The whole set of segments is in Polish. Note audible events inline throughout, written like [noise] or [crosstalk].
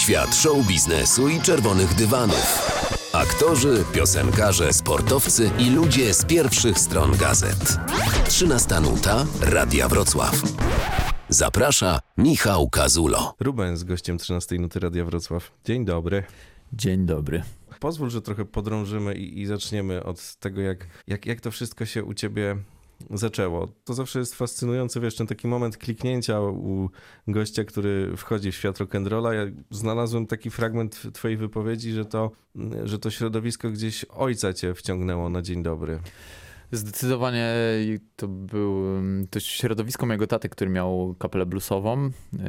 Świat show biznesu i czerwonych dywanów. Aktorzy, piosenkarze, sportowcy i ludzie z pierwszych stron gazet. 13 nuta Radia Wrocław. Zaprasza Michał Kazulo. Ruben z gościem 13 Nuty Radia Wrocław. Dzień dobry. Dzień dobry. Pozwól, że trochę podrążymy i, i zaczniemy od tego, jak, jak, jak to wszystko się u ciebie zaczęło. To zawsze jest fascynujący, wiesz, ten taki moment kliknięcia u gościa, który wchodzi w świat rock'n'rolla. Ja znalazłem taki fragment twojej wypowiedzi, że to, że to środowisko gdzieś ojca cię wciągnęło na dzień dobry. Zdecydowanie to był to środowisko mojego taty, który miał kapelę bluesową. Yy,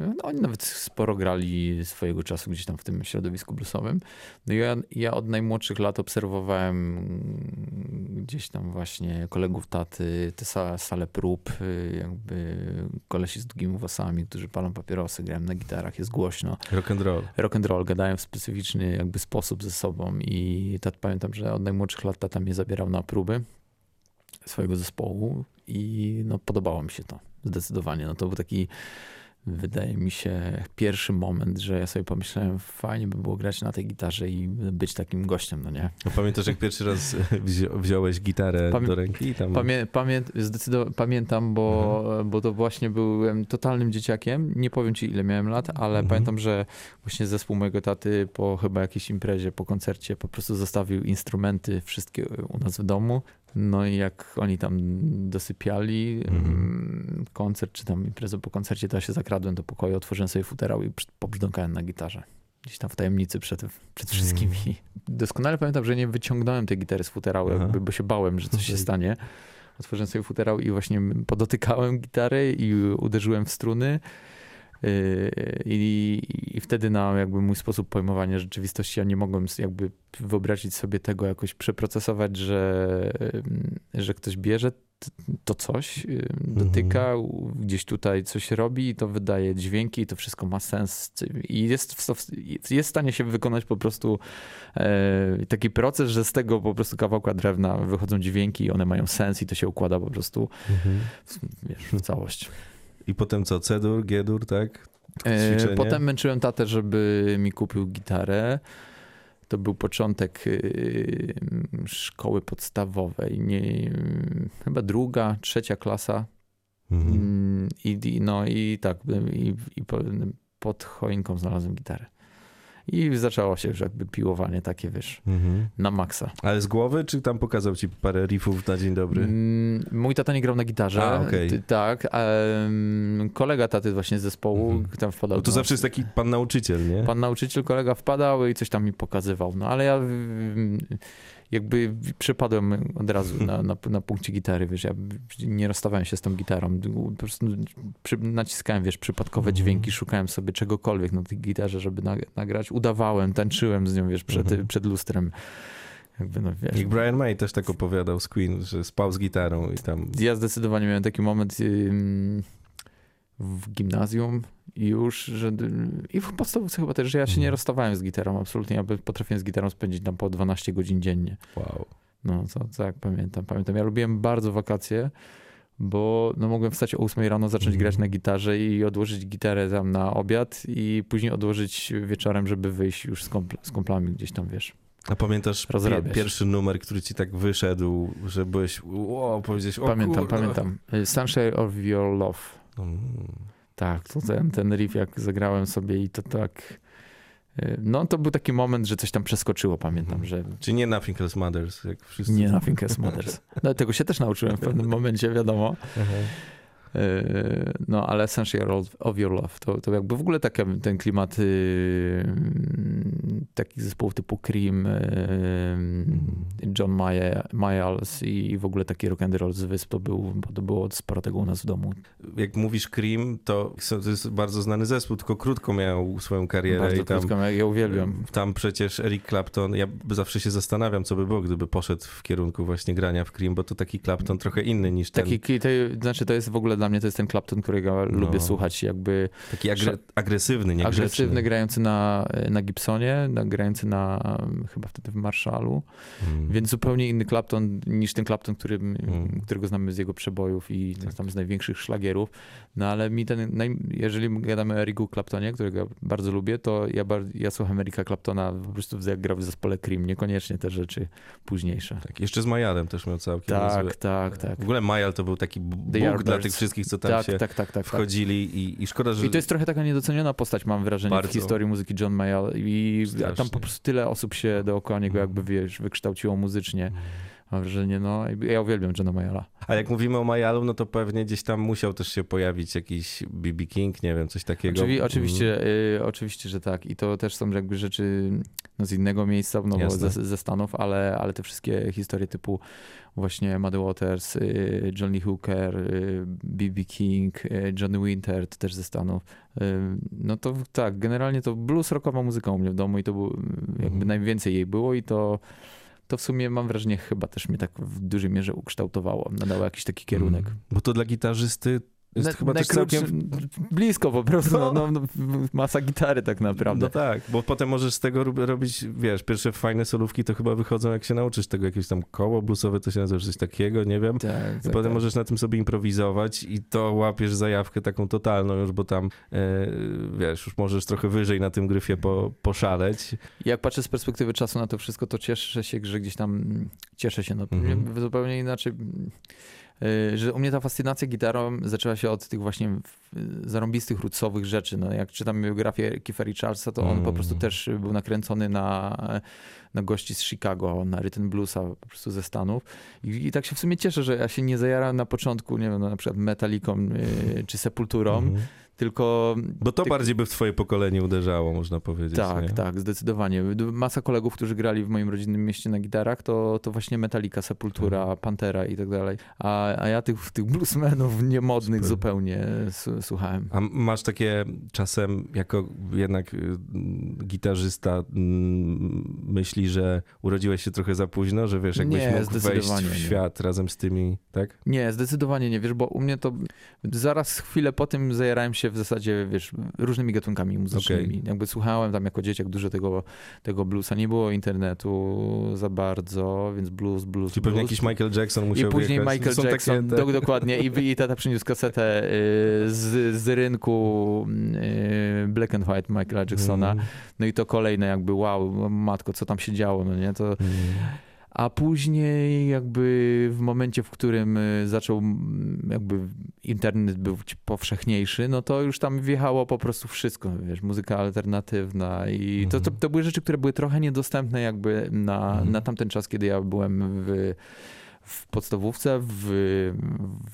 no, oni nawet sporo grali swojego czasu gdzieś tam w tym środowisku bluesowym. No ja, ja od najmłodszych lat obserwowałem gdzieś tam właśnie kolegów taty, te sale, sale prób, yy, jakby kolesi z długimi włosami, którzy palą papierosy, grałem na gitarach, jest głośno. Rock and roll. Rock and roll, gadają w specyficzny jakby sposób ze sobą i tat, pamiętam, że od najmłodszych lat tata mnie zabierał na próby swojego zespołu i no, podobało mi się to zdecydowanie. No, to był taki, wydaje mi się, pierwszy moment, że ja sobie pomyślałem, fajnie by było grać na tej gitarze i być takim gościem, no nie? No, pamiętasz, jak pierwszy raz [laughs] wzi wziąłeś gitarę Pamię do ręki? Tam... Pamię pamię pamiętam, bo, mhm. bo to właśnie byłem totalnym dzieciakiem. Nie powiem ci, ile miałem lat, ale mhm. pamiętam, że właśnie zespół mojego taty po chyba jakiejś imprezie, po koncercie po prostu zostawił instrumenty wszystkie u nas w domu. No i jak oni tam dosypiali mm. koncert, czy tam imprezę po koncercie, to ja się zakradłem do pokoju, otworzyłem sobie futerał i pobrzdąkałem na gitarze. Gdzieś tam w tajemnicy przed, przed wszystkimi. Mm. [laughs] Doskonale pamiętam, że nie wyciągnąłem tej gitary z futerału, jakby, bo się bałem, że coś się stanie. Otworzyłem sobie futerał i właśnie podotykałem gitary i uderzyłem w struny. Yy, I, I, wtedy na jakby mój sposób pojmowania rzeczywistości, ja nie mogłem jakby wyobrazić sobie tego jakoś przeprocesować, że, yy, że ktoś bierze to coś, yy, dotyka, mhm. gdzieś tutaj coś robi i to wydaje dźwięki i to wszystko ma sens i jest w, jest w stanie się wykonać po prostu taki proces, że z tego po prostu kawałka drewna wychodzą dźwięki i one mają sens i to się układa po prostu mhm. wiesz, w całość. I potem co? C-dur, G-dur, tak? E, Ćwiczenie. Potem męczyłem tatę, żeby mi kupił gitarę. To był początek y, szkoły podstawowej. Nie, chyba druga, trzecia klasa. Mhm. Mm, I, no i tak, i, i pod choinką znalazłem gitarę. I zaczęło się już jakby piłowanie takie, wiesz, mhm. na maksa. Ale z głowy, czy tam pokazał ci parę riffów na dzień dobry? Mm, mój tata nie grał na gitarze. A, okay. Tak. Um, kolega taty właśnie z zespołu mhm. tam wpadał. Bo to zawsze jest taki pan nauczyciel, nie? Pan nauczyciel, kolega wpadał i coś tam mi pokazywał. No ale ja jakby przypadłem od razu na, na, na punkcie gitary, wiesz, ja nie rozstawałem się z tą gitarą, po prostu przy, naciskałem, wiesz, przypadkowe mhm. dźwięki, szukałem sobie czegokolwiek na tej gitarze, żeby na, nagrać, udawałem, tańczyłem z nią, wiesz, przed, mhm. przed lustrem. Jakby, no, wiesz, I Brian May też tak opowiadał z Queen, że spał z gitarą i tam... Ja zdecydowanie miałem taki moment w gimnazjum i już, że i w podstawówce chyba też, że ja się nie mhm. rozstawałem z gitarą absolutnie, ja potrafiłem z gitarą spędzić tam po 12 godzin dziennie. Wow. No, co, co jak pamiętam. Pamiętam, ja lubiłem bardzo wakacje, bo no, mogłem wstać o 8 rano, zacząć mm. grać na gitarze i odłożyć gitarę tam na obiad i później odłożyć wieczorem, żeby wyjść już z, kompl z komplami gdzieś tam, wiesz. A pamiętasz pierwszy numer, który ci tak wyszedł, że byłeś, o, powiedziałeś, o Pamiętam, pamiętam. Sunshine of Your Love. Mm. Tak, to ten, ten riff jak zagrałem sobie i to tak... Y, no to był taki moment, że coś tam przeskoczyło, pamiętam, mm. że... Czy nie Nothing Else Matters, jak wszyscy? Nie Nothing Else Matters. No, tego się też nauczyłem w [laughs] pewnym momencie, wiadomo. Yy, no, ale Essential of Your Love to, to jakby w ogóle taki, ten klimat yy, takich zespołów typu Cream, yy, John Miles i w ogóle taki rock and roll z wysp, to, był, bo to było sporo tego u nas w domu. Jak mówisz Cream, to, to jest bardzo znany zespół, tylko krótko miał swoją karierę. Bardzo i tam, krótko, ja uwielbiam. Tam przecież Eric Clapton, ja zawsze się zastanawiam, co by było, gdyby poszedł w kierunku właśnie grania w Cream, bo to taki Clapton trochę inny niż ten. Taki, to, znaczy to jest w ogóle dla mnie to jest ten Clapton, którego no. lubię słuchać, jakby... Taki agre agresywny, nie Agresywny, grający na, na Gibsonie, na, grający na chyba wtedy w Marshallu, Mm. więc zupełnie inny Clapton niż ten Clapton, który, Mm. którego znamy z jego przebojów i Tak. tam z największych szlagierów. No ale mi ten, jeżeli gadamy o Ericu Claptonie, którego bardzo lubię, to ja, ja słucham Erika Claptona po prostu jak grał w zespole Cream, niekoniecznie te rzeczy późniejsze. Tak, jeszcze z Majalem też miał całkiem Tak, niezłe- tak, tak. W ogóle Majal to był taki Bóg dla tych wszystkich, co tam Tak, się tak, tak, tak, tak. wchodzili i, i szkoda, że... I to jest trochę taka niedoceniona postać, mam wrażenie, Bardzo. w historii muzyki John Mayall. I a tam Strasznie. po prostu tyle osób się dookoła niego jakby, wiesz, wykształciło muzycznie. Mam wrażenie, no, ja uwielbiam Johna Mayalla. A jak mówimy o Majalu, no to pewnie gdzieś tam musiał też się pojawić jakiś BB King, nie wiem, coś takiego. Oczywi, Mm. oczywiście, y, oczywiście, że tak. I to też są jakby rzeczy no, z innego miejsca, no bo ze, ze Stanów, ale, ale te wszystkie historie typu właśnie Muddy Waters, y, Johnny Hooker, y, BB King, y, Johnny Winter to też ze Stanów. Y, No to tak, generalnie to blues rockowa muzyka u mnie w domu i to był, jakby Mhm. najwięcej jej było i to to w sumie mam wrażenie chyba też mnie tak w dużej mierze ukształtowało, nadało jakiś taki kierunek. Mm. Bo to dla gitarzysty jest Na- chyba też całkiem... Blisko po prostu, no, no, no, masa gitary tak naprawdę. No tak, bo potem możesz z tego rob- robić, wiesz, pierwsze fajne solówki to chyba wychodzą, jak się nauczysz tego jakieś tam koło bluesowe, to się nazywa coś takiego, nie wiem. Tak, I tak, potem tak. możesz na tym sobie improwizować i to łapiesz zajawkę taką totalną już, bo tam, e, wiesz, już możesz trochę wyżej na tym gryfie po, poszaleć. Jak patrzę z perspektywy czasu na to wszystko, to cieszę się, że gdzieś tam cieszę się. No, Mhm. Zupełnie inaczej. Y, Że u mnie ta fascynacja gitarą zaczęła się od tych właśnie zarąbistych, rootsowych rzeczy. No, jak czytam biografię Keefa Richardsa, to on Mm. po prostu też był nakręcony na, na gości z Chicago, na Rhythm Bluesa po prostu ze Stanów. I, I tak się w sumie cieszę, że ja się nie zajarałem na początku, nie wiem, no, na przykład Metaliką y, czy Sepulturą, Mhm. tylko Bo to Ty- bardziej by w twoje pokolenie uderzało, można powiedzieć. tak, nie? tak, zdecydowanie. Masa kolegów, którzy grali w moim rodzinnym mieście na gitarach, to, to właśnie Metallica, Sepultura, Mhm. Pantera i tak dalej. A, a ja tych, tych bluesmenów niemodnych Super. zupełnie słuchałem. A masz takie czasem, jako jednak y, gitarzysta, myśli, że urodziłeś się trochę za późno, że wiesz, jakbyś Nie, mógł wejść w nie. świat razem z tymi, tak? Nie, zdecydowanie nie, wiesz, bo u mnie to zaraz chwilę po tym zajarałem się w zasadzie, wiesz, różnymi gatunkami muzycznymi. Jakby słuchałem tam jako dzieciak dużo tego, tego bluesa. Nie było internetu za bardzo, więc blues, blues, Czy pewnie jakiś Michael Jackson musiał I później wjechać. Michael Są Jackson, takie te- do, dokładnie. I, I tata przyniósł kasetę y, z, z rynku y, Black and White Michaela Jacksona. Mm, No i to kolejne jakby wow, matko, co tam się działo, no nie? To, mm. a później jakby w momencie, w którym y, zaczął jakby internet był powszechniejszy, no to już tam wjechało po prostu wszystko, wiesz, muzyka alternatywna i to, to, Mhm. to były rzeczy, które były trochę niedostępne jakby na, Mhm. na tamten czas, kiedy ja byłem w w podstawówce, w,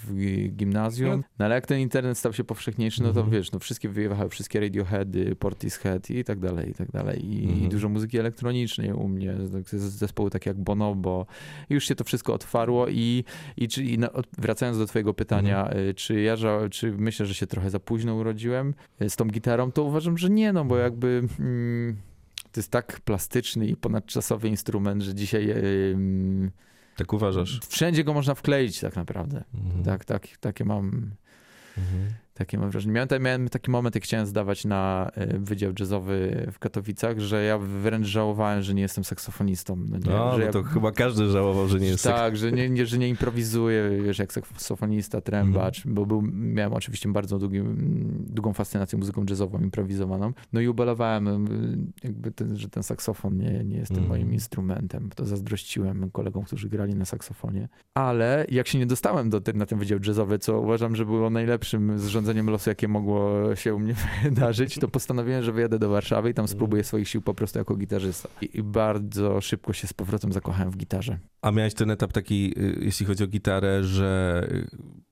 w gimnazjum. No ale jak ten internet stał się powszechniejszy, no to Mhm. wiesz, no wszystkie wyjechały, wszystkie Radioheady, Portishead i tak dalej, i tak dalej. I, Mhm. i dużo muzyki elektronicznej u mnie, zespoły takie jak Bonobo. Już się to wszystko otwarło i, i, czy, i na, od- wracając do twojego pytania, Mhm. y, czy ja czy myślę, że się trochę za późno urodziłem y, z tą gitarą, to uważam, że nie, no bo jakby... Mm, to jest tak plastyczny i ponadczasowy instrument, że dzisiaj y, mm, Tak uważasz? wszędzie go można wkleić tak naprawdę. Mhm. Tak, tak, takie mam, Mhm. Takie mam wrażenie. Miałem, ta- miałem taki moment, jak chciałem zdawać na y, Wydział Jazzowy w Katowicach, że ja wręcz żałowałem, że nie jestem saksofonistą. No, nie, No, że no ja- to chyba każdy żałował, że nie jest tak. że nie, nie, że nie improwizuję, wiesz, jak saksofonista, trębacz, bo był, miałem oczywiście bardzo długi, długą fascynację muzyką jazzową, improwizowaną. No i ubolewałem, y, jakby ten, że ten saksofon nie, nie jest Mhm. moim instrumentem. To zazdrościłem kolegom, którzy grali na saksofonie. Ale jak się nie dostałem do, na ten wydział jazzowy, co uważam, że było najlepszym zrządzeniem losu, jakie mogło się u mnie [laughs] wydarzyć, to postanowiłem, że wyjadę do Warszawy i tam spróbuję swoich sił po prostu jako gitarzysta. I, i bardzo szybko się z powrotem zakochałem w gitarze. A miałeś ten etap taki, y, jeśli chodzi o gitarę, że y,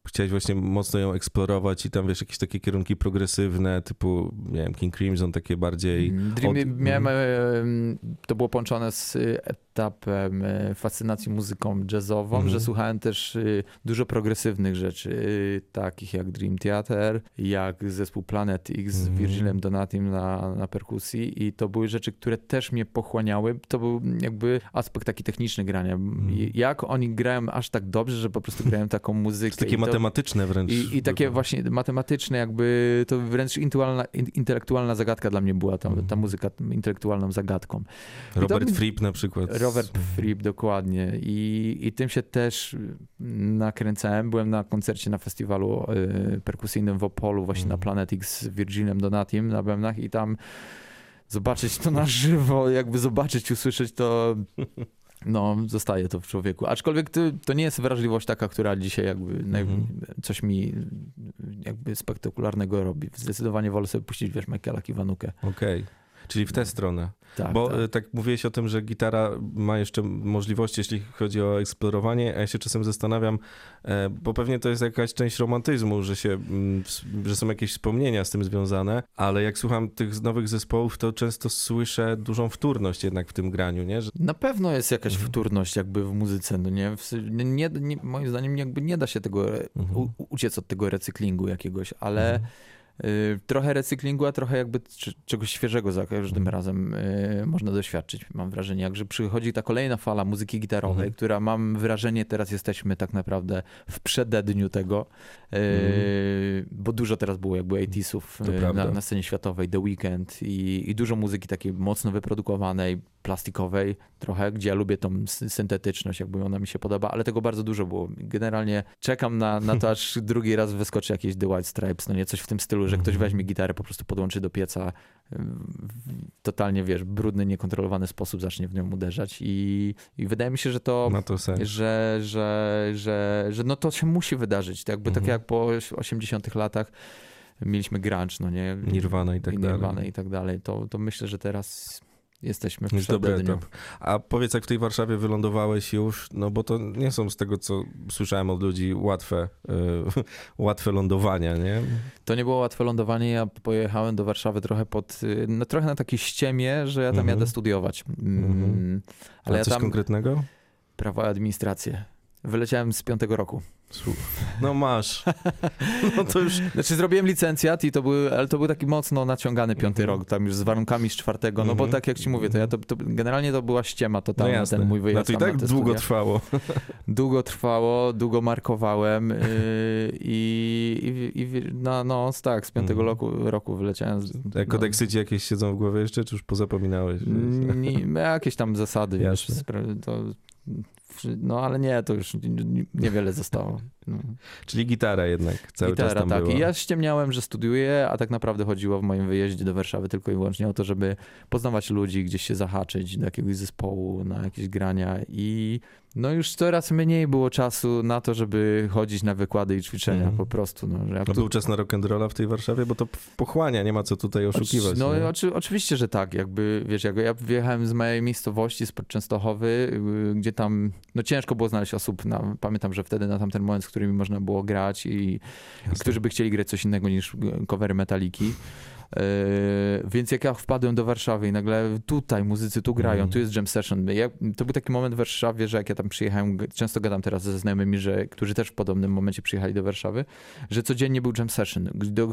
chciałeś właśnie mocno ją eksplorować i tam wiesz, jakieś takie kierunki progresywne, typu, nie wiem, King Crimson, takie bardziej... Mm, Dream, od- miałem, em, to było połączone z y, etapem e, fascynacji muzyką jazzową, Mhm. że słuchałem też dużo progresywnych rzeczy, takich jak Dream Theater, jak zespół Planet X z Mhm. Virgilem Donatim na, na perkusji i to były rzeczy, które też mnie pochłaniały. To był jakby aspekt taki techniczny grania. Mhm. Jak oni grają aż tak dobrze, że po prostu grają taką muzykę. Takie to- matematyczne wręcz. I, I takie właśnie matematyczne, jakby to wręcz intelektualna, in- intelektualna zagadka dla mnie była ta, ta muzyka intelektualną zagadką. Robert to- Fripp na przykład. Robert Fripp, dokładnie. I, I tym się też nakręcałem. Byłem na koncercie na festiwalu y, perkusyjnym w Opolu, właśnie na Mhm. Planet X z Virginem Donatim na bębnach i tam zobaczyć to na żywo, jakby zobaczyć, usłyszeć to, [laughs] no, zostaje to w człowieku. Aczkolwiek to, to nie jest wrażliwość taka, która dzisiaj jakby naj- Mhm. coś mi jakby spektakularnego robi. Zdecydowanie wolę sobie puścić, wiesz, Michaela Kiwanukę. Okej. Czyli w tę stronę. Tak, Bo tak. tak. tak mówiłeś o tym, że gitara ma jeszcze możliwości, jeśli chodzi o eksplorowanie, a ja się czasem zastanawiam, e, bo pewnie to jest jakaś część romantyzmu, że, się, mm, że są jakieś wspomnienia z tym związane, ale jak słucham tych nowych zespołów, to często słyszę dużą wtórność jednak w tym graniu, nie? Że, Na pewno jest jakaś Mhm. wtórność jakby w muzyce, no nie? Nie, nie moim zdaniem jakby nie da się tego, e, Mhm. u, uciec od tego recyklingu jakiegoś, ale y, trochę recyklingu, a trochę jakby czegoś świeżego za każdym Mhm. razem y, można doświadczyć, mam wrażenie. Jakże przychodzi ta kolejna fala muzyki gitarowej, Mhm. która mam wrażenie, teraz jesteśmy tak naprawdę w przededniu tego, y, bo dużo teraz było jakby 80sów Mhm. To y, prawda. na, na scenie światowej, The Weeknd i, i dużo muzyki takiej mocno wyprodukowanej, plastikowej trochę, gdzie ja lubię tą sy- syntetyczność, jakby ona mi się podoba, ale tego bardzo dużo było. Generalnie czekam na, na to, [laughs] aż drugi raz wyskoczy jakieś The White Stripes, no nie, coś w tym stylu, że ktoś Mhm. weźmie gitarę, po prostu podłączy do pieca, w totalnie, wiesz, brudny, niekontrolowany sposób zacznie w nią uderzać i, i wydaje mi się, że to ma to że, że, że, że no to się musi wydarzyć. To jakby tak Mhm. jak po 80 latach mieliśmy grunge, no nie? Nirvana i tak I dalej. Nirvana i tak dalej. To, to myślę, że teraz jesteśmy w dobry etap. A powiedz, jak w tej Warszawie wylądowałeś już, no bo to nie są z tego, co słyszałem od ludzi, łatwe, y, [laughs] łatwe lądowania, nie? To nie było łatwe lądowanie. Ja pojechałem do Warszawy trochę pod, y, no trochę na takiej ściemie, że ja tam Mhm. jadę studiować. Mm, Mhm. Ale A ja coś tam konkretnego? prawo i administrację. Wyleciałem z piątego roku. No masz. [laughs] No to już Znaczy zrobiłem licencjat i to był, ale to był taki mocno naciągany piąty Mhm. rok, tam już z warunkami z czwartego, no bo Mhm. tak jak ci mówię, to ja to, to generalnie to była ściema no totalna, jasne. ten mój no wyjazd to i tak długo studia. trwało. [laughs] Długo trwało, długo markowałem yy, i, i, i no, no tak, z piątego Mhm. roku, roku wyleciałem. Z, A kodeksy ci jakieś siedzą w głowie jeszcze, czy już pozapominałeś? no, nie, jakieś tam zasady, wiesz, Jasne. spra- to, no ale nie, to już nie- niewiele zostało. No. Czyli gitara jednak cały Gitara, czas tam tak. była. I ja ściemniałem, że studiuję, a tak naprawdę chodziło w moim wyjeździe do Warszawy tylko i wyłącznie o to, żeby poznawać ludzi, gdzieś się zahaczyć do jakiegoś zespołu, na jakieś grania i no już coraz mniej było czasu na to, żeby chodzić na wykłady i ćwiczenia Mhm. po prostu. No, że tu- był czas na rock'n'rolla w tej Warszawie, bo to pochłania, nie ma co tutaj oszukiwać. No oczy, oczywiście, że tak, jakby, wiesz, jak ja wyjechałem z mojej miejscowości, z Częstochowy, yy, gdzie tam, no ciężko było znaleźć osób, na, pamiętam, że wtedy na tamten moment, z którymi można było grać i, i którzy by chcieli grać coś innego niż covery metaliki. Yy, więc jak ja wpadłem do Warszawy i nagle tutaj muzycy tu grają, Mhm. tu jest jam session. Ja, to był taki moment w Warszawie, że jak ja tam przyjechałem, często gadam teraz ze znajomymi, że, którzy też w podobnym momencie przyjechali do Warszawy, że codziennie był jam session, do,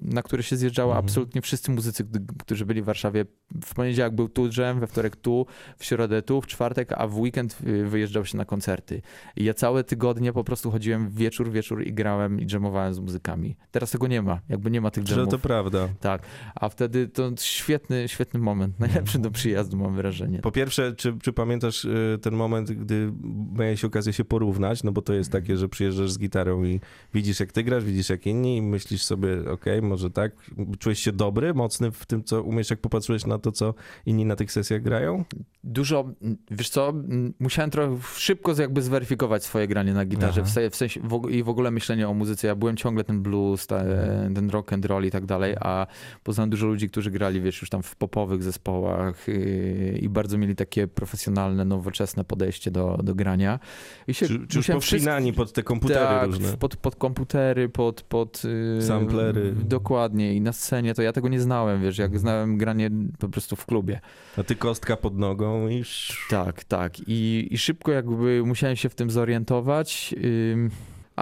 na który się zjeżdżało Mhm. absolutnie wszyscy muzycy, którzy byli w Warszawie. W poniedziałek był tu jam, we wtorek tu, w środę tu, w czwartek, a w weekend y, wyjeżdżał się na koncerty. I ja całe tygodnie po prostu chodziłem wieczór, wieczór i grałem i jamowałem z muzykami. Teraz tego nie ma, jakby nie ma tych Że jamów. to prawda. Tak, a wtedy to świetny, świetny moment, najlepszy do przyjazdu mam wrażenie. Po pierwsze, czy, czy pamiętasz y, ten moment, gdy miałeś okazję się porównać? No bo to jest takie, że przyjeżdżasz z gitarą i widzisz jak ty grasz, widzisz jak inni i myślisz sobie, okej, może tak. Czułeś się dobry, mocny w tym, co umiesz, jak popatrzyłeś na to, co inni na tych sesjach grają? Dużo, wiesz co, musiałem trochę szybko jakby zweryfikować swoje granie na gitarze, Aha. w, se- w sensie w, i w ogóle myślenie o muzyce. Ja byłem ciągle ten blues, ta, ten rock and roll i tak dalej, a poznałem dużo ludzi, którzy grali, wiesz, już tam w popowych zespołach yy, i bardzo mieli takie profesjonalne, nowoczesne podejście do, do grania. I się Czy, czy już powspinani pod te komputery tak, różne? Pod, pod komputery, pod, pod yy, Samplery. Dokładnie i na scenie to ja tego nie znałem, wiesz, jak znałem granie po prostu w klubie. A ty kostka pod nogą i... Tak, tak. I, i szybko jakby musiałem się w tym zorientować. ym,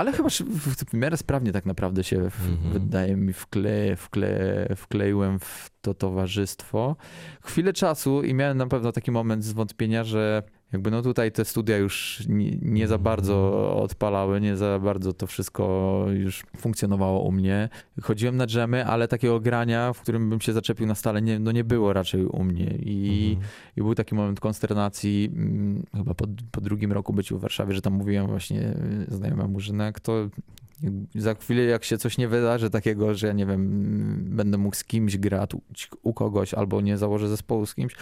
ale chyba w, miarę sprawnie tak naprawdę się, Mhm. wydaje mi, wkle, wkle, wkleiłem w to towarzystwo. Chwilę czasu i miałem na pewno taki moment zwątpienia, że jakby no tutaj te studia już nie, nie za bardzo odpalały, nie za bardzo to wszystko już funkcjonowało u mnie. Chodziłem na dżemy, ale takiego grania, w którym bym się zaczepił na stale, nie, no nie było raczej u mnie. I, Mhm. i był taki moment konsternacji, mm, chyba po, po drugim roku byciu w Warszawie, że tam mówiłem właśnie znajomemu, że no jak to za chwilę jak się coś nie wydarzy takiego, że ja nie wiem, mm, będę mógł z kimś grać u kogoś albo nie założę zespołu z kimś,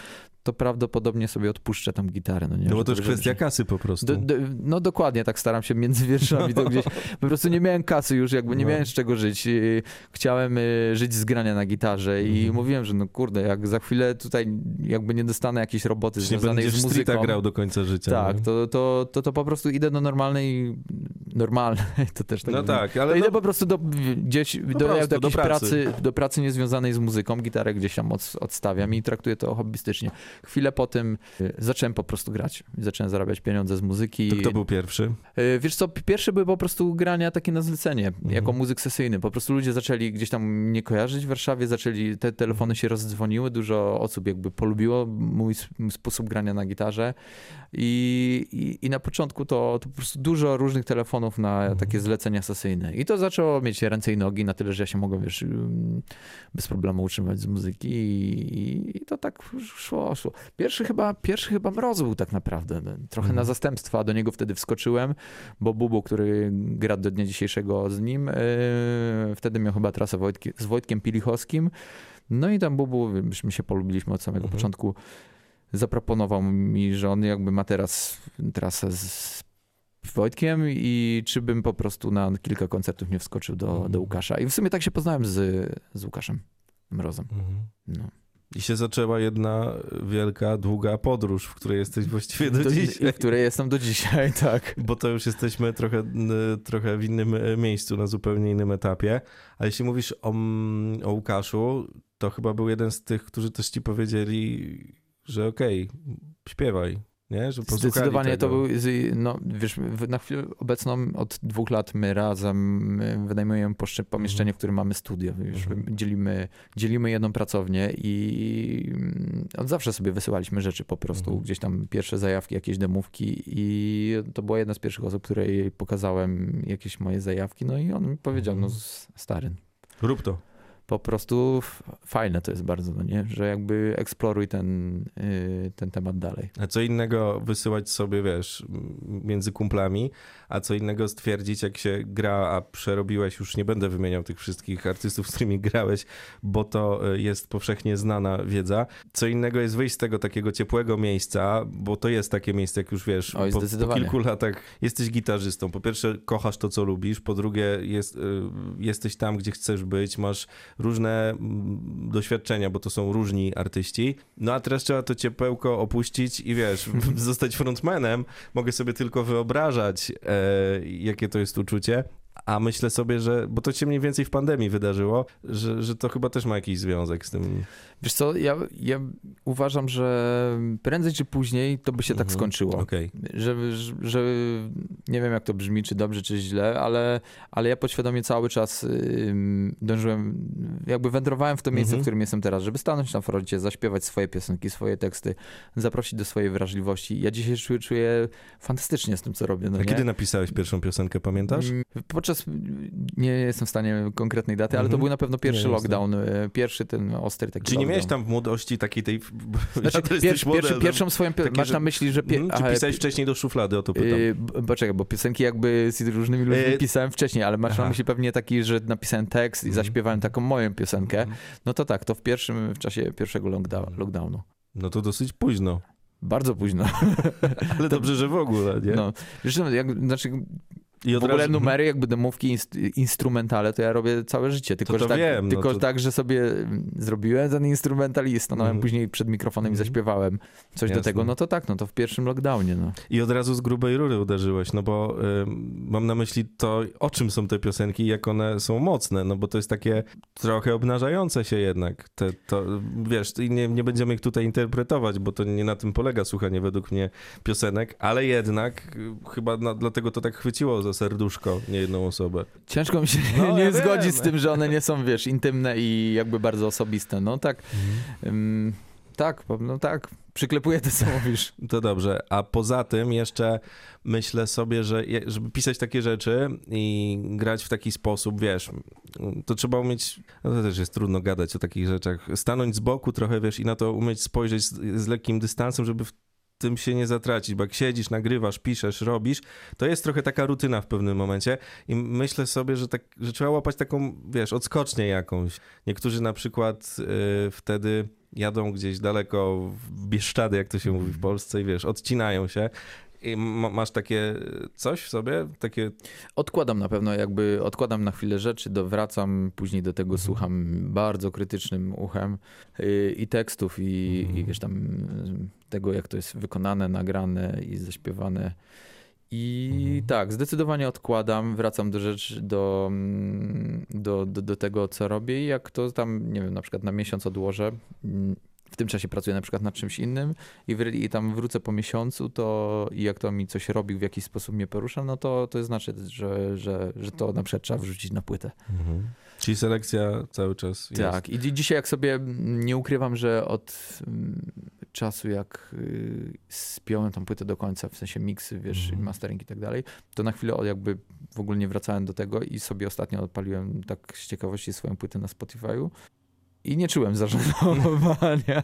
to prawdopodobnie sobie odpuszczę tam gitarę. No, nie? No bo to już kwestia kasy po prostu. do, do, no dokładnie, tak staram się między wierszami to gdzieś. Po prostu nie miałem kasy już, jakby nie No. miałem z czego żyć. Y, Chciałem y, żyć z grania na gitarze i Mhm. mówiłem, że no kurde, jak za chwilę tutaj jakby nie dostanę jakiejś roboty Czy nie związanej z muzyką. grał do końca życia. Tak, no. to, to, to, to po prostu idę do normalnej, normalnej, [laughs] to też tak No tak, To ale idę no, po prostu do, gdzieś, do, prostu, do do jakiejś pracy. pracy. do pracy niezwiązanej z muzyką, gitarę gdzieś tam od, odstawiam i traktuję to hobbystycznie. Chwilę po tym y, zacząłem po prostu grać. Zacząłem zarabiać pieniądze z muzyki. to kto był pierwszy? Y, Wiesz co, pierwsze były po prostu grania takie na zlecenie, Mhm. jako muzyk sesyjny. Po prostu ludzie zaczęli gdzieś tam mnie kojarzyć w Warszawie, zaczęli, te telefony się rozdzwoniły, dużo osób jakby polubiło mój sposób grania na gitarze i, i, i na początku to, to po prostu dużo różnych telefonów na Mhm. takie zlecenia sesyjne. I to zaczęło mieć ręce i nogi na tyle, że ja się mogłem, wiesz, bez problemu utrzymywać z muzyki i, i to tak szło, Pierwszy chyba, pierwszy chyba mroz był tak naprawdę, trochę na Mhm. zastępstwa, do niego wtedy wskoczyłem, bo Bubu, który gra do dnia dzisiejszego z nim, yy, wtedy miał chyba trasę Wojtki, z Wojtkiem Pilichowskim. No i tam Bubu, myśmy się polubiliśmy od samego Mhm. początku. Zaproponował mi, że on jakby ma teraz trasę z Wojtkiem i czy bym po prostu na kilka koncertów nie wskoczył do, Mhm. do Łukasza. I w sumie tak się poznałem z, z Łukaszem Mrozem. Mhm. No. I się zaczęła jedna wielka, długa podróż, w której jesteś właściwie do, Do, dzisiaj. w której jestem do dzisiaj, [laughs] tak. Bo to już jesteśmy trochę, trochę w innym y, miejscu, na zupełnie innym etapie. A jeśli mówisz o, o Łukaszu, to chyba był jeden z tych, którzy też ci powiedzieli, że okej, śpiewaj, nie? Że Zdecydowanie tego. to był, no wiesz, na chwilę obecną od dwóch lat my razem wynajmujemy pomieszczenie, w którym mamy studio. Wiesz, Mhm. dzielimy, dzielimy jedną pracownię i mm, od zawsze sobie wysyłaliśmy rzeczy po prostu, Mhm. gdzieś tam pierwsze zajawki, jakieś demówki i to była jedna z pierwszych osób, której pokazałem jakieś moje zajawki, no i on mi powiedział, no Mhm. s- stary, Rób to. Po prostu fajne to jest bardzo, no nie? Że jakby eksploruj ten, y, ten temat dalej. A co innego wysyłać sobie, wiesz, między kumplami, a co innego stwierdzić, jak się gra, a przerobiłeś, już nie będę wymieniał tych wszystkich artystów, z którymi grałeś, bo to y, jest powszechnie znana wiedza. Co innego jest wyjść z tego takiego ciepłego miejsca, bo to jest takie miejsce, jak już wiesz, Oj, po, po kilku latach jesteś gitarzystą. Po pierwsze, kochasz to, co lubisz, po drugie, jest, y, jesteś tam, gdzie chcesz być, masz różne mm, doświadczenia, bo to są różni artyści. No a teraz trzeba to ciepełko opuścić i wiesz, [laughs] zostać frontmanem. Mogę sobie tylko wyobrażać, e, jakie to jest uczucie. A myślę sobie, że, bo to się mniej więcej w pandemii wydarzyło, że, że to chyba też ma jakiś związek z tym. Wiesz co, ja, ja uważam, że prędzej czy później to by się tak Mhm. skończyło. Okej. Że, że, że nie wiem jak to brzmi, czy dobrze, czy źle, ale, ale ja podświadomie cały czas dążyłem, jakby wędrowałem w to miejsce, Mhm. w którym jestem teraz, żeby stanąć na froncie, zaśpiewać swoje piosenki, swoje teksty, zaprosić do swojej wrażliwości. Ja dzisiaj czuję, czuję fantastycznie z tym, co robię. No A nie? kiedy napisałeś pierwszą piosenkę, pamiętasz? Mm, Podczas, nie jestem w stanie konkretnej daty, ale to Mhm. był na pewno pierwszy Nie, lockdown, y, pierwszy ten ostry taki Czy nie lockdown. Miałeś tam w młodości takiej tej... [laughs] Znaczy, ja pier, pierwszy, pierwszą swoją piosenkę, takie, masz że- na myśli, że... Pie, Mhm, Czy pisałeś wcześniej do szuflady, o to pytam. Yy, bo czekaj, bo piosenki jakby z różnymi ludźmi Yy, pisałem wcześniej, ale masz aha. na myśli pewnie taki, że napisałem tekst i Mhm. zaśpiewałem taką moją piosenkę. Mhm. No to tak, to w pierwszym, w czasie pierwszego lockdown, lockdownu. No to dosyć późno. Bardzo późno. [laughs] Ale dobrze, że w ogóle, nie? No, co, jak, znaczy I w ogóle razu- numery, jakby demówki, inst, instrumentale, to ja robię całe życie. Tylko, to że, tak, wiem, no tylko to- tak, że sobie mm, zrobiłem ten instrumental i stanąłem Mhm. później przed mikrofonem i Mhm. zaśpiewałem coś Jasne. do tego. No to tak, no to w pierwszym lockdownie, no. I od razu z grubej rury uderzyłeś, no bo ym, mam na myśli to, o czym są te piosenki i jak one są mocne, no bo to jest takie trochę obnażające się jednak. Te, to, wiesz, i nie, nie będziemy ich tutaj interpretować, bo to nie na tym polega słuchanie według mnie piosenek, ale jednak y, chyba na, dlatego to tak chwyciło za serduszko nie jedną osobę. Ciężko mi się No, [laughs] nie ja zgodzić wiem. z tym, że one nie są, wiesz, intymne i jakby bardzo osobiste. No tak, ym, tak, no tak, przyklepuję to, co mówisz. [laughs] To dobrze. A poza tym jeszcze myślę sobie, że je- żeby pisać takie rzeczy i grać w taki sposób, wiesz, to trzeba umieć, no to też jest trudno gadać o takich rzeczach, stanąć z boku trochę, wiesz, i na to umieć spojrzeć z, z lekkim dystansem, żeby w tym się nie zatracić, bo jak siedzisz, nagrywasz, piszesz, robisz, to jest trochę taka rutyna w pewnym momencie i myślę sobie, że, tak, że trzeba łapać taką, wiesz, odskocznię jakąś. Niektórzy na przykład y, wtedy jadą gdzieś daleko w Bieszczady, jak to się mówi w Polsce i wiesz, odcinają się i ma, masz takie coś w sobie, takie Odkładam na pewno, jakby odkładam na chwilę rzeczy, do, wracam, później do Mhm. tego słucham bardzo krytycznym uchem y, i tekstów, i, Mhm. i wiesz tam tego, jak to jest wykonane, nagrane i zaśpiewane. I Mhm. tak, zdecydowanie odkładam, wracam do rzeczy, do, mm, do, do, do tego, co robię i jak to tam, nie wiem, na przykład na miesiąc odłożę, mm, w tym czasie pracuję na przykład nad czymś innym i, wr- i tam wrócę po miesiącu, to i jak to mi coś robi, w jakiś sposób mnie porusza, no to, to znaczy, że, że, że to na przykład trzeba wrzucić na płytę. Czyli selekcja cały czas jest. Tak, i dzi- dzisiaj jak sobie mm, nie ukrywam, że od czasu jak y, spiąłem tą płytę do końca, w sensie miksy, wiesz, Mhm. mastering i tak dalej, to na chwilę jakby w ogóle nie wracałem do tego i sobie ostatnio odpaliłem tak z ciekawości swoją płytę na Spotify'u i nie czułem [laughs] zażenowania.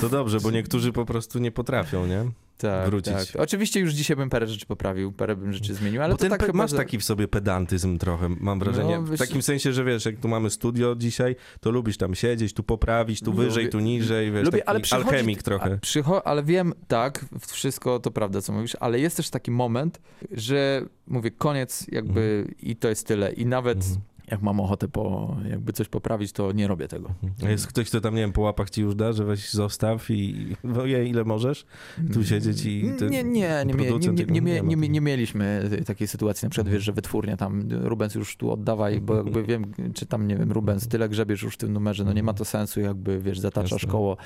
To dobrze, bo [laughs] niektórzy po prostu nie potrafią, nie? Tak, Wrócić. tak. Oczywiście już dzisiaj bym parę rzeczy poprawił, parę bym rzeczy zmienił, ale bo to tak pe- chyba, masz taki w sobie pedantyzm trochę, mam wrażenie. No, w takim sensie, że wiesz, jak tu mamy studio dzisiaj, to lubisz tam siedzieć, tu poprawić, tu Lubię- wyżej, tu niżej, wiesz, Lubię, taki ale alchemik trochę. przycho- ale wiem, tak, wszystko to prawda, co mówisz, ale jest też taki moment, że mówię, koniec jakby i to jest tyle. I nawet Mhm. Jak mam ochotę po, jakby coś poprawić, to nie robię tego. A jest ktoś, kto tam, nie wiem, po łapach ci już da, że weź zostaw i no je, ile możesz tu siedzieć i... Nie, nie, nie, nie, nie, producent nie, tego nie, nie nie, ma nie, tego. nie mieliśmy takiej sytuacji, na przykład Mhm. wiesz, że wytwórnia tam, Rubens już tu oddawaj, bo jakby wiem, czy tam, nie wiem, Rubens, tyle grzebiesz już w tym numerze, no nie ma to sensu, jakby, wiesz, zataczasz koło.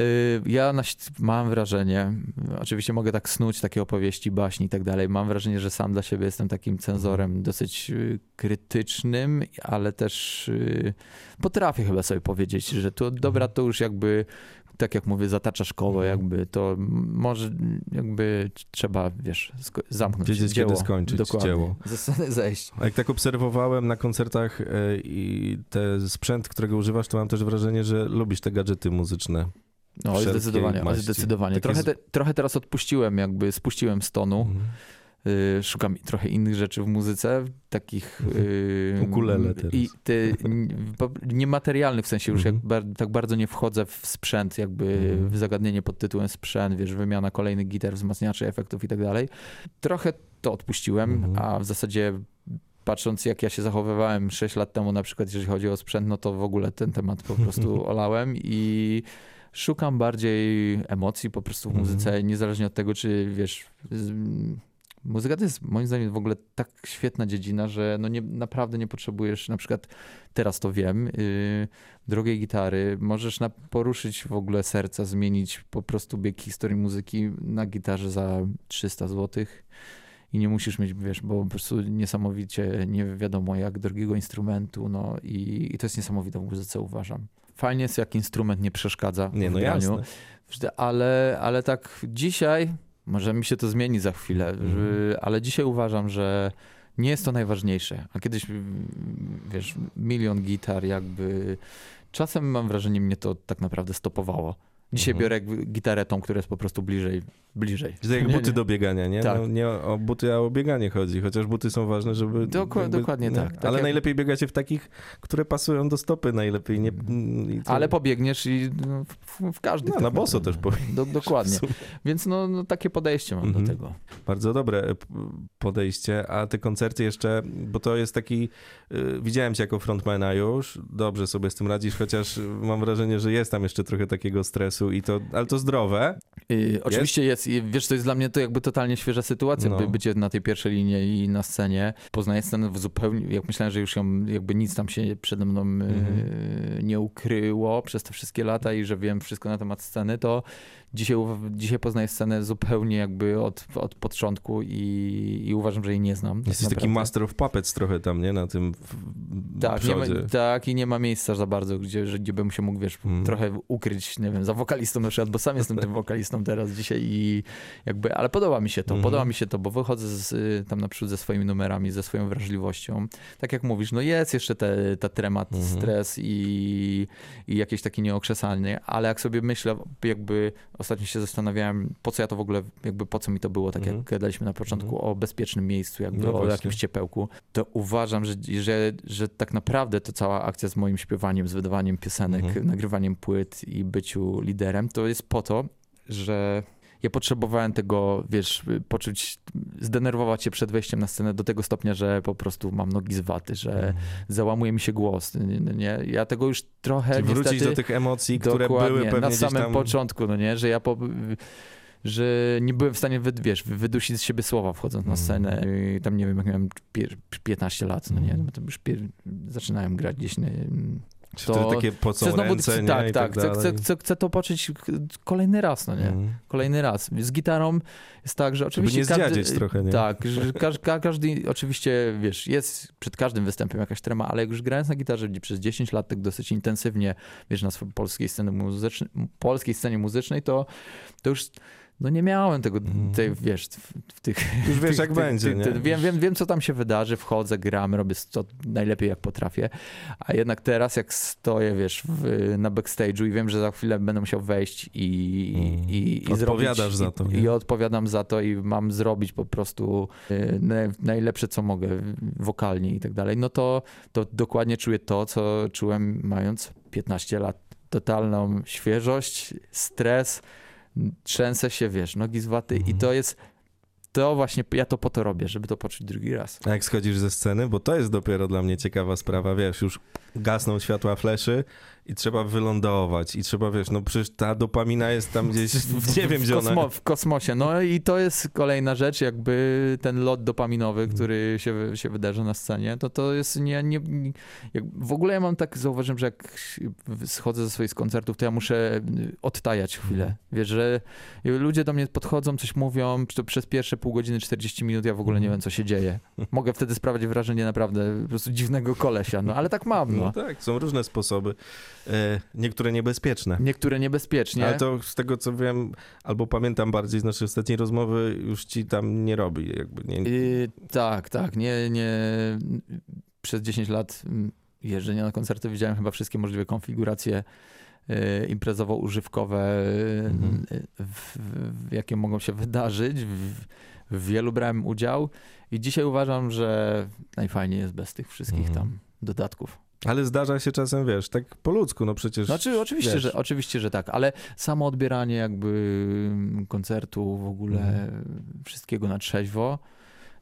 Y, Ja na, mam wrażenie, oczywiście mogę tak snuć takie opowieści, baśni i tak dalej, mam wrażenie, że sam dla siebie jestem takim cenzorem dosyć y, krytycznym, ale też y, potrafię chyba sobie powiedzieć, że to dobra, to już jakby tak jak mówię, zataczasz koło, Mhm. jakby to może jakby trzeba, wiesz, zamknąć Wiedzieć, dzieło. kiedy skończyć Dokładnie. dzieło. Sceny zejść. A jak tak obserwowałem na koncertach e, i ten sprzęt, którego używasz, to mam też wrażenie, że lubisz te gadżety muzyczne. No, Wszelkiej zdecydowanie, maści. zdecydowanie. Takie Trochę, te, trochę teraz odpuściłem, jakby spuściłem z tonu. Mhm. Y, szukam trochę innych rzeczy w muzyce, takich... y, Ukulele teraz. I po- niematerialnych, w sensie już Mhm. jak bar, tak bardzo nie wchodzę w sprzęt, jakby Mhm. w zagadnienie pod tytułem sprzęt, wiesz, wymiana kolejnych gitar, wzmacniaczy, efektów i tak dalej. Trochę to odpuściłem, Mhm. a w zasadzie patrząc jak ja się zachowywałem 6 lat temu na przykład, jeżeli chodzi o sprzęt, no to w ogóle ten temat po prostu [laughs] olałem i szukam bardziej emocji po prostu w Mhm. muzyce, niezależnie od tego, czy wiesz... z- Muzyka to jest moim zdaniem w ogóle tak świetna dziedzina, że no nie, naprawdę nie potrzebujesz, na przykład teraz to wiem, yy, drogiej gitary, możesz na, poruszyć w ogóle serca, zmienić po prostu bieg historii muzyki na gitarze za 300 zł i nie musisz mieć, wiesz, bo po prostu niesamowicie nie wiadomo jak drogiego instrumentu, no i, i to jest niesamowite w muzyce uważam. Fajnie jest jak instrument nie przeszkadza Nie, w no graniu, jasne. ale, ale tak dzisiaj, może mi się to zmieni za chwilę, Mhm. ale dzisiaj uważam, że nie jest to najważniejsze. A kiedyś, mm, wiesz, milion gitar jakby... Czasem mam wrażenie, mnie to tak naprawdę stopowało. Dzisiaj Mhm. biorę gitarę tą, która jest po prostu bliżej, bliżej. To jak Nie, buty nie. do biegania, nie? Tak. No, nie o buty, a o bieganie chodzi, chociaż buty są ważne, żeby... Dokła- dokładnie nie? tak. Tak Ale jak- najlepiej biegacie w takich, które pasują do stopy najlepiej, nie... i to- Ale pobiegniesz i no, w, w każdy. No, na boso też powinien. Do, dokładnie. [laughs] Więc no, no takie podejście mam Mhm. do tego. Bardzo dobre e, podejście, a te koncerty jeszcze, bo to jest taki, y, widziałem cię jako frontmana już, dobrze sobie z tym radzisz, chociaż mam wrażenie, że jest tam jeszcze trochę takiego stresu i to, ale to zdrowe. Yy, oczywiście jest, i wiesz, to jest dla mnie to jakby totalnie świeża sytuacja, No. by bycie na tej pierwszej linii i na scenie. Poznaję scenę w zupełnie, jak myślałem, że już ją, jakby nic tam się przede mną yy, Mhm. nie ukryło przez te wszystkie lata i że wiem wszystko na temat sceny, to dzisiaj, dzisiaj poznaję scenę zupełnie jakby od, od początku i, i uważam, że jej nie znam. tak Jesteś taki naprawdę. master of puppets trochę tam, nie? Na tym Tak, nie ma, tak, i nie ma miejsca za bardzo, gdzie, gdzie bym się mógł, wiesz, Mhm. trochę ukryć, nie wiem, za wokalistą na przykład, bo sam jestem tym [laughs] wokalistą teraz dzisiaj i jakby, ale podoba mi się to, Mhm. podoba mi się to, bo wychodzę z, tam naprzód ze swoimi numerami, ze swoją wrażliwością. Tak jak mówisz, no jest jeszcze te, ta tremat, Mhm. stres i, i jakieś takie nieokrzesanie, ale jak sobie myślę, jakby ostatnio się zastanawiałem, po co ja to w ogóle, jakby po co mi to było, tak Mhm. jak gadaliśmy na początku o bezpiecznym miejscu, jakby No o właśnie. jakimś ciepełku, to uważam, że, że, że tak naprawdę to cała akcja z moim śpiewaniem, z wydawaniem piosenek, Mhm. nagrywaniem płyt i byciu liderem, to jest po to, że ja potrzebowałem tego, wiesz, poczuć, zdenerwować się przed wejściem na scenę do tego stopnia, że po prostu mam nogi z waty, że Mhm. załamuje mi się głos. Nie, nie, ja tego już trochę Czyli wrócić niestety... do tych emocji, które były pewnie na samym tam... początku, no nie, że ja po, że nie byłem w stanie, wy, wiesz, wydusić z siebie słowa wchodząc na Mhm. scenę. I tam nie wiem, jak miałem pier, 15 lat, no nie, Mhm. no to już pier, zaczynałem grać gdzieś na, Czy to- takie pocą Chcę znowu, ręce, nie? tak, tak, chcę, chcę, chcę, to poczuć kolejny raz, no nie? Mhm. Kolejny raz. Z gitarą jest tak, że oczywiście nie zdziadzieć trochę, nie? Tak, że każ, ka, każdy, oczywiście, wiesz, jest przed każdym występem jakaś trema, ale jak już grając na gitarze przez 10 lat tak dosyć intensywnie, wiesz, na polskiej scenie muzycznej, polskiej scenie muzycznej, to, to już no nie miałem tego, tej, wiesz, w, w tych... Już wiesz, tych- jak tych- będzie, tych- Wiem, wiem, wiem, co tam się wydarzy, wchodzę, gram, robię to najlepiej, jak potrafię, a jednak teraz, jak stoję, wiesz, w, na backstage'u i wiem, że za chwilę będę musiał wejść i, i, i, i Odpowiadasz zrobić, za to, I? I odpowiadam za to i mam zrobić po prostu y, naj, najlepsze, co mogę wokalnie i tak dalej, no to, to dokładnie czuję to, co czułem mając 15 lat. Totalną świeżość, stres, trzęsę się, wiesz, nogi z waty i Mhm. to jest, to właśnie, ja to po to robię, żeby to poczuć drugi raz. A jak schodzisz ze sceny, bo to jest dopiero dla mnie ciekawa sprawa, wiesz, już gasną światła fleszy i trzeba wylądować i trzeba, wiesz, no przecież ta dopamina jest tam gdzieś, nie wiem w, gdzie ona... kosmo, w kosmosie. No i to jest kolejna rzecz, jakby ten lot dopaminowy, Mhm. który się, się wydarza na scenie, to to jest nie, nie jak, w ogóle ja mam tak, zauważyłem, że jak schodzę ze swoich koncertów, to ja muszę odtajać chwilę. Mhm. Wiesz, że ludzie do mnie podchodzą, coś mówią, to przez pierwsze pół godziny, 40 minut ja w ogóle nie Mhm. wiem, co się dzieje. Mogę wtedy sprawiać wrażenie naprawdę po prostu dziwnego kolesia, no ale tak mam, No no. tak, są różne sposoby, niektóre niebezpieczne. Niektóre niebezpiecznie. Ale to z tego co wiem, albo pamiętam bardziej z naszej ostatniej rozmowy, już ci tam nie robi, jakby nie... Yy, tak, tak. Nie, nie. Przez 10 lat mm, jeżdżenia na koncerty widziałem chyba wszystkie możliwe konfiguracje yy, imprezowo-używkowe, Mhm. w, w, jakie mogą się wydarzyć. W, w wielu brałem udział i dzisiaj uważam, że najfajniej jest bez tych wszystkich Mhm. tam dodatków. Ale zdarza się czasem, wiesz, tak po ludzku, no przecież... Znaczy, oczywiście, wiesz. że, oczywiście, że tak, ale samo odbieranie jakby koncertu, w ogóle Mhm. wszystkiego na trzeźwo.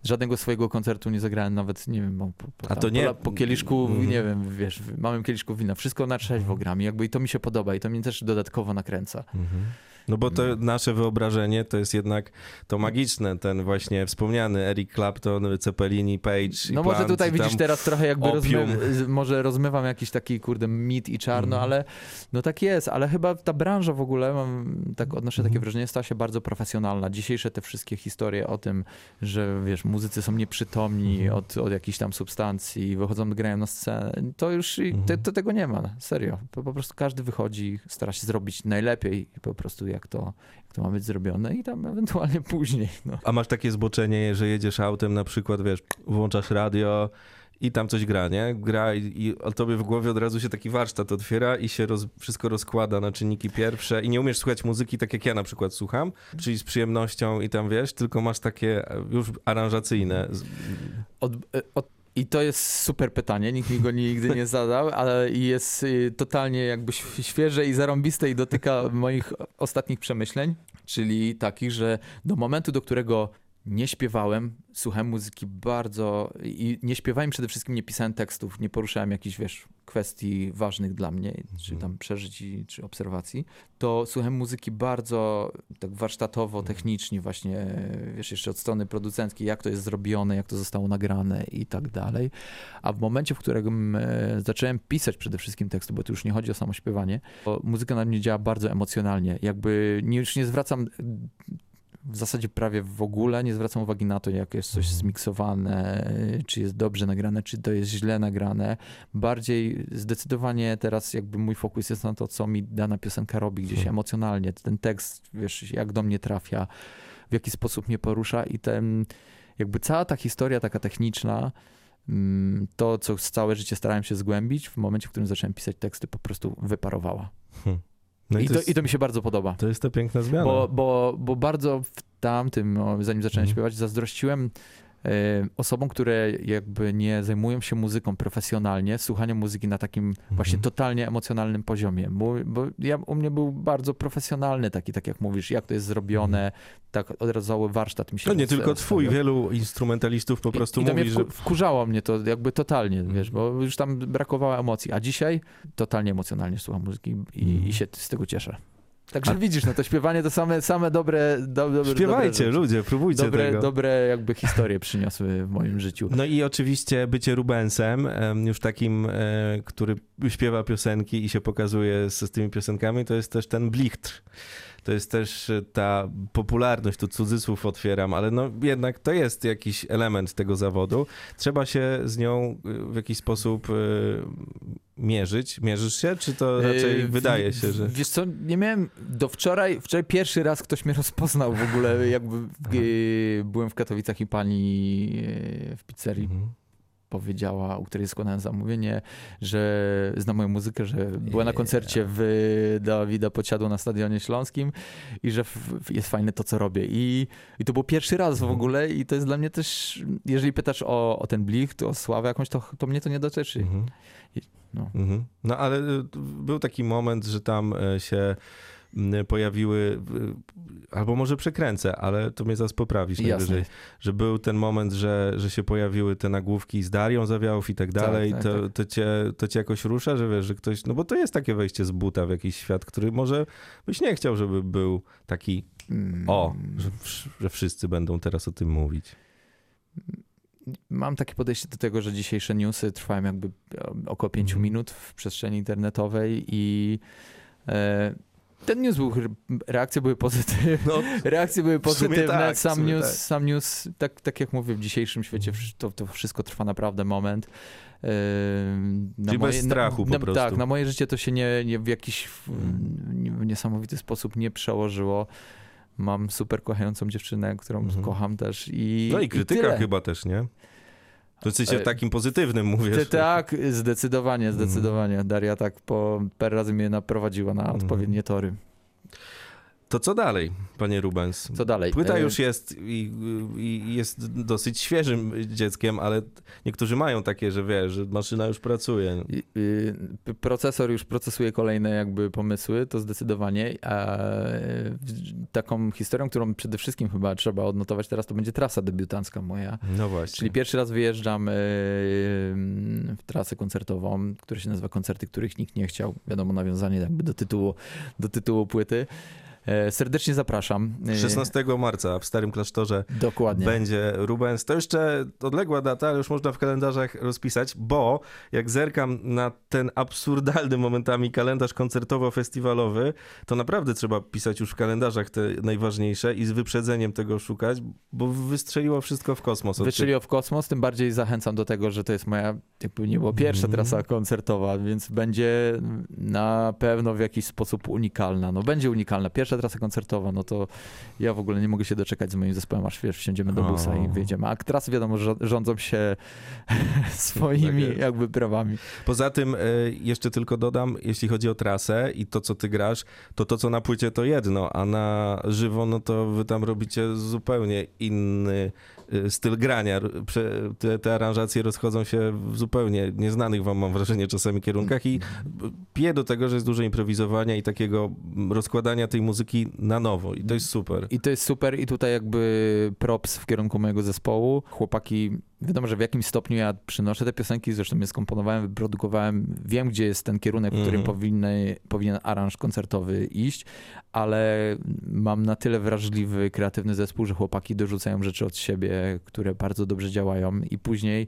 Żadnego swojego koncertu nie zagrałem nawet, nie wiem, po, po, A to nie- po, po kieliszku, Mhm. nie wiem, wiesz, małym kieliszku wina. Wszystko na trzeźwo Mhm. gram i jakby i to mi się podoba i to mnie też dodatkowo nakręca. Mhm. No bo to nasze wyobrażenie to jest jednak to magiczne, ten właśnie wspomniany Eric Clapton, Cepelini, Page No może Plant, tutaj widzisz teraz trochę jakby rozmy, może rozmywam jakiś taki kurde mit i czarno, Mhm. ale no tak jest, ale chyba ta branża w ogóle, mam tak odnoszę takie Mhm. wrażenie, stała się bardzo profesjonalna. Dzisiejsze te wszystkie historie o tym, że wiesz, muzycy są nieprzytomni Mhm. od, od jakichś tam substancji, wychodzą, grają na scenę, to już i te, Mhm. to, tego nie ma, serio. Po, po prostu każdy wychodzi, stara się zrobić najlepiej i po prostu jak to, jak to ma być zrobione i tam ewentualnie [laughs] później, no. A masz takie zboczenie, że jedziesz autem na przykład, wiesz, włączasz radio i tam coś gra, nie? Gra i, i o tobie w głowie od razu się taki warsztat otwiera i się roz, wszystko rozkłada na czynniki pierwsze i nie umiesz słuchać muzyki tak jak ja na przykład słucham, czyli z przyjemnością i tam wiesz, tylko masz takie już aranżacyjne. Od, e, od, I to jest super pytanie, nikt mi go nigdy nie zadał, ale jest y, totalnie jakby św- świeże i zarąbiste i dotyka moich ostatnich przemyśleń, czyli takich, że do momentu, do którego nie śpiewałem, słuchałem muzyki bardzo i nie śpiewałem przede wszystkim, nie pisałem tekstów, nie poruszałem jakichś, wiesz, kwestii ważnych dla mnie, czy tam przeżyć, czy obserwacji, to słuchałem muzyki bardzo tak warsztatowo, technicznie właśnie, wiesz, jeszcze od strony producenckiej, jak to jest zrobione, jak to zostało nagrane i tak dalej. A w momencie, w którym e, zacząłem pisać przede wszystkim teksty, bo tu już nie chodzi o samo śpiewanie, muzyka na mnie działa bardzo emocjonalnie. Jakby nie, już nie zwracam w zasadzie prawie w ogóle nie zwracam uwagi na to, jak jest coś Mhm. zmiksowane, czy jest dobrze nagrane, czy to jest źle nagrane. Bardziej zdecydowanie teraz jakby mój fokus jest na to, co mi dana piosenka robi gdzieś Hmm. emocjonalnie. Ten tekst, wiesz, jak do mnie trafia, w jaki sposób mnie porusza i ten, jakby cała ta historia taka techniczna, mm, to, co całe życie starałem się zgłębić, w momencie, w którym zacząłem pisać teksty, po prostu wyparowała. No I, i to, to, jest, I to mi się bardzo podoba. to jest ta piękna zmiana. Bo, bo, bo bardzo w tamtym, o, zanim zacząłem Mhm. śpiewać, zazdrościłem osobom, które jakby nie zajmują się muzyką profesjonalnie, słuchaniem muzyki na takim właśnie Mhm. totalnie emocjonalnym poziomie. Bo, bo ja, u mnie był bardzo profesjonalny taki, tak jak mówisz, jak to jest zrobione, tak od razu cały warsztat mi się No nie tylko twój, wielu instrumentalistów po prostu I, i to mówi, mnie że... wku, wkurzało mnie to jakby totalnie, Mhm. wiesz, bo już tam brakowało emocji, a dzisiaj totalnie emocjonalnie słucham muzyki i, Mhm. i się z tego cieszę. Także A- widzisz, no to śpiewanie to same, same dobre, do, dobre Śpiewajcie, dobre ludzie, próbujcie dobre, tego. dobre jakby historie przyniosły w moim życiu. No i oczywiście bycie Rubensem, em, już takim, e, który śpiewa piosenki i się pokazuje z, z tymi piosenkami, to jest też ten blichtr. To jest też e, ta popularność, tu cudzysłów otwieram, ale no jednak to jest jakiś element tego zawodu. Trzeba się z nią e, w jakiś sposób e, mierzyć. Mierzysz się, czy to raczej Yy, wydaje się, że... Wiesz co, nie miałem do wczoraj, wczoraj pierwszy raz ktoś mnie rozpoznał w ogóle, [laughs] jakby yy, byłem w Katowicach i pani yy, w pizzerii Mhm. Powiedziała, u której składałem zamówienie, że zna moją muzykę, że była na koncercie w Dawida Podsiadło na Stadionie Śląskim i że jest fajne to, co robię. I, I to był pierwszy raz w Mhm. ogóle i to jest dla mnie też, jeżeli pytasz o, o ten blich, o sławę jakąś, to, to mnie to nie dotyczy. Mhm. No. Mhm. No ale y, był taki moment, że tam y, się pojawiły, albo może przekręcę, ale to mnie zaraz poprawisz najwyżej, Jasne. że był ten moment, że, że się pojawiły te nagłówki z Darią Zawiałów i tak dalej, tak, to, tak. To, cię, to cię jakoś rusza, że wiesz, że ktoś, no bo to jest takie wejście z buta w jakiś świat, który może byś nie chciał, żeby był taki, Mm. o, że, że wszyscy będą teraz o tym mówić. Mam takie podejście do tego, że dzisiejsze newsy trwają jakby e, około 5 Mhm. minut w przestrzeni internetowej i e, ten news był, reakcje były pozytywne. No, [laughs] Reakcje były pozytywne. tak, sam, news, tak. sam news, tak, tak jak mówię, w dzisiejszym świecie to, to wszystko trwa naprawdę moment. Yy, na Czyli bez strachu po na, prostu. Tak, na moje życie to się nie, nie w jakiś w, Mm. nie, w niesamowity sposób nie przełożyło. Mam super kochającą dziewczynę, którą Mhm. kocham też. I, no i krytyka tyle. chyba też, nie? To w sensie E, takim pozytywnym mówisz. Ty, tak, Mhm. zdecydowanie, zdecydowanie. Daria tak po parę razy mnie naprowadziła na Mhm. odpowiednie tory. To co dalej, panie Rubens? Co dalej? Płyta E, już jest i, i jest dosyć świeżym dzieckiem, ale niektórzy mają takie, że wiesz, że maszyna już pracuje. I- Procesor już procesuje kolejne jakby pomysły, to zdecydowanie. A taką historią, którą przede wszystkim chyba trzeba odnotować teraz, to będzie trasa debiutancka moja. No właśnie. Czyli pierwszy raz wyjeżdżam y, w trasę koncertową, która się nazywa Koncerty, których nikt nie chciał. Wiadomo, nawiązanie jakby do tytułu, do tytułu płyty. E, Serdecznie zapraszam. E, 16 marca w Starym Klasztorze Dokładnie. będzie Rubens. To jeszcze odległa data, ale już można w kalendarzach rozpisać, bo jak zerkam na ten absurdalny momentami kalendarz koncertowo-festiwalowy, to naprawdę trzeba pisać już w kalendarzach te najważniejsze i z wyprzedzeniem tego szukać, bo wystrzeliło wszystko w kosmos. Wystrzeliło w kosmos, tym bardziej zachęcam do tego, że to jest moja, jakby nie było pierwsza Mhm. trasa koncertowa, więc będzie na pewno w jakiś sposób unikalna. No będzie unikalna. Pierwsza trasa koncertowa, no to ja w ogóle nie mogę się doczekać z moim zespołem, aż wiesz, wsiądziemy do busa i wyjedziemy. A trasy wiadomo, że rządzą się [laughs] swoimi Tak jakby prawami. Poza tym, e, jeszcze tylko dodam, jeśli chodzi o trasę i to, co ty grasz, to to, co na płycie, to jedno, a na żywo, no to wy tam robicie zupełnie inny styl grania. Te, te aranżacje rozchodzą się w zupełnie nieznanych wam, mam wrażenie, czasami kierunkach i pije do tego, że jest dużo improwizowania i takiego rozkładania tej muzyki na nowo i to jest super. I to jest super i tutaj jakby props w kierunku mojego zespołu. Chłopaki, wiadomo, że w jakimś stopniu ja przynoszę te piosenki, zresztą je skomponowałem, wyprodukowałem, wiem gdzie jest ten kierunek, w którym Mhm. powinny, powinien aranż koncertowy iść, ale mam na tyle wrażliwy, kreatywny zespół, że chłopaki dorzucają rzeczy od siebie, które bardzo dobrze działają i później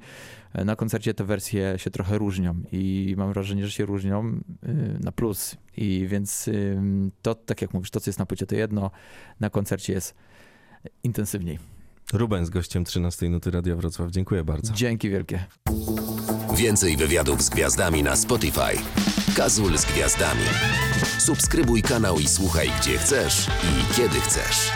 e, na koncercie te wersje się trochę różnią i mam wrażenie, że się różnią y, na plus i więc ym, to, tak jak mówisz, to co jest na płycie to jedno, na koncercie jest intensywniej. Ruben z gościem 13 Nuty Radia Wrocław. Dziękuję bardzo. Dzięki wielkie. Więcej wywiadów z gwiazdami na Spotify. Kazul z gwiazdami. Subskrybuj kanał i słuchaj gdzie chcesz i kiedy chcesz.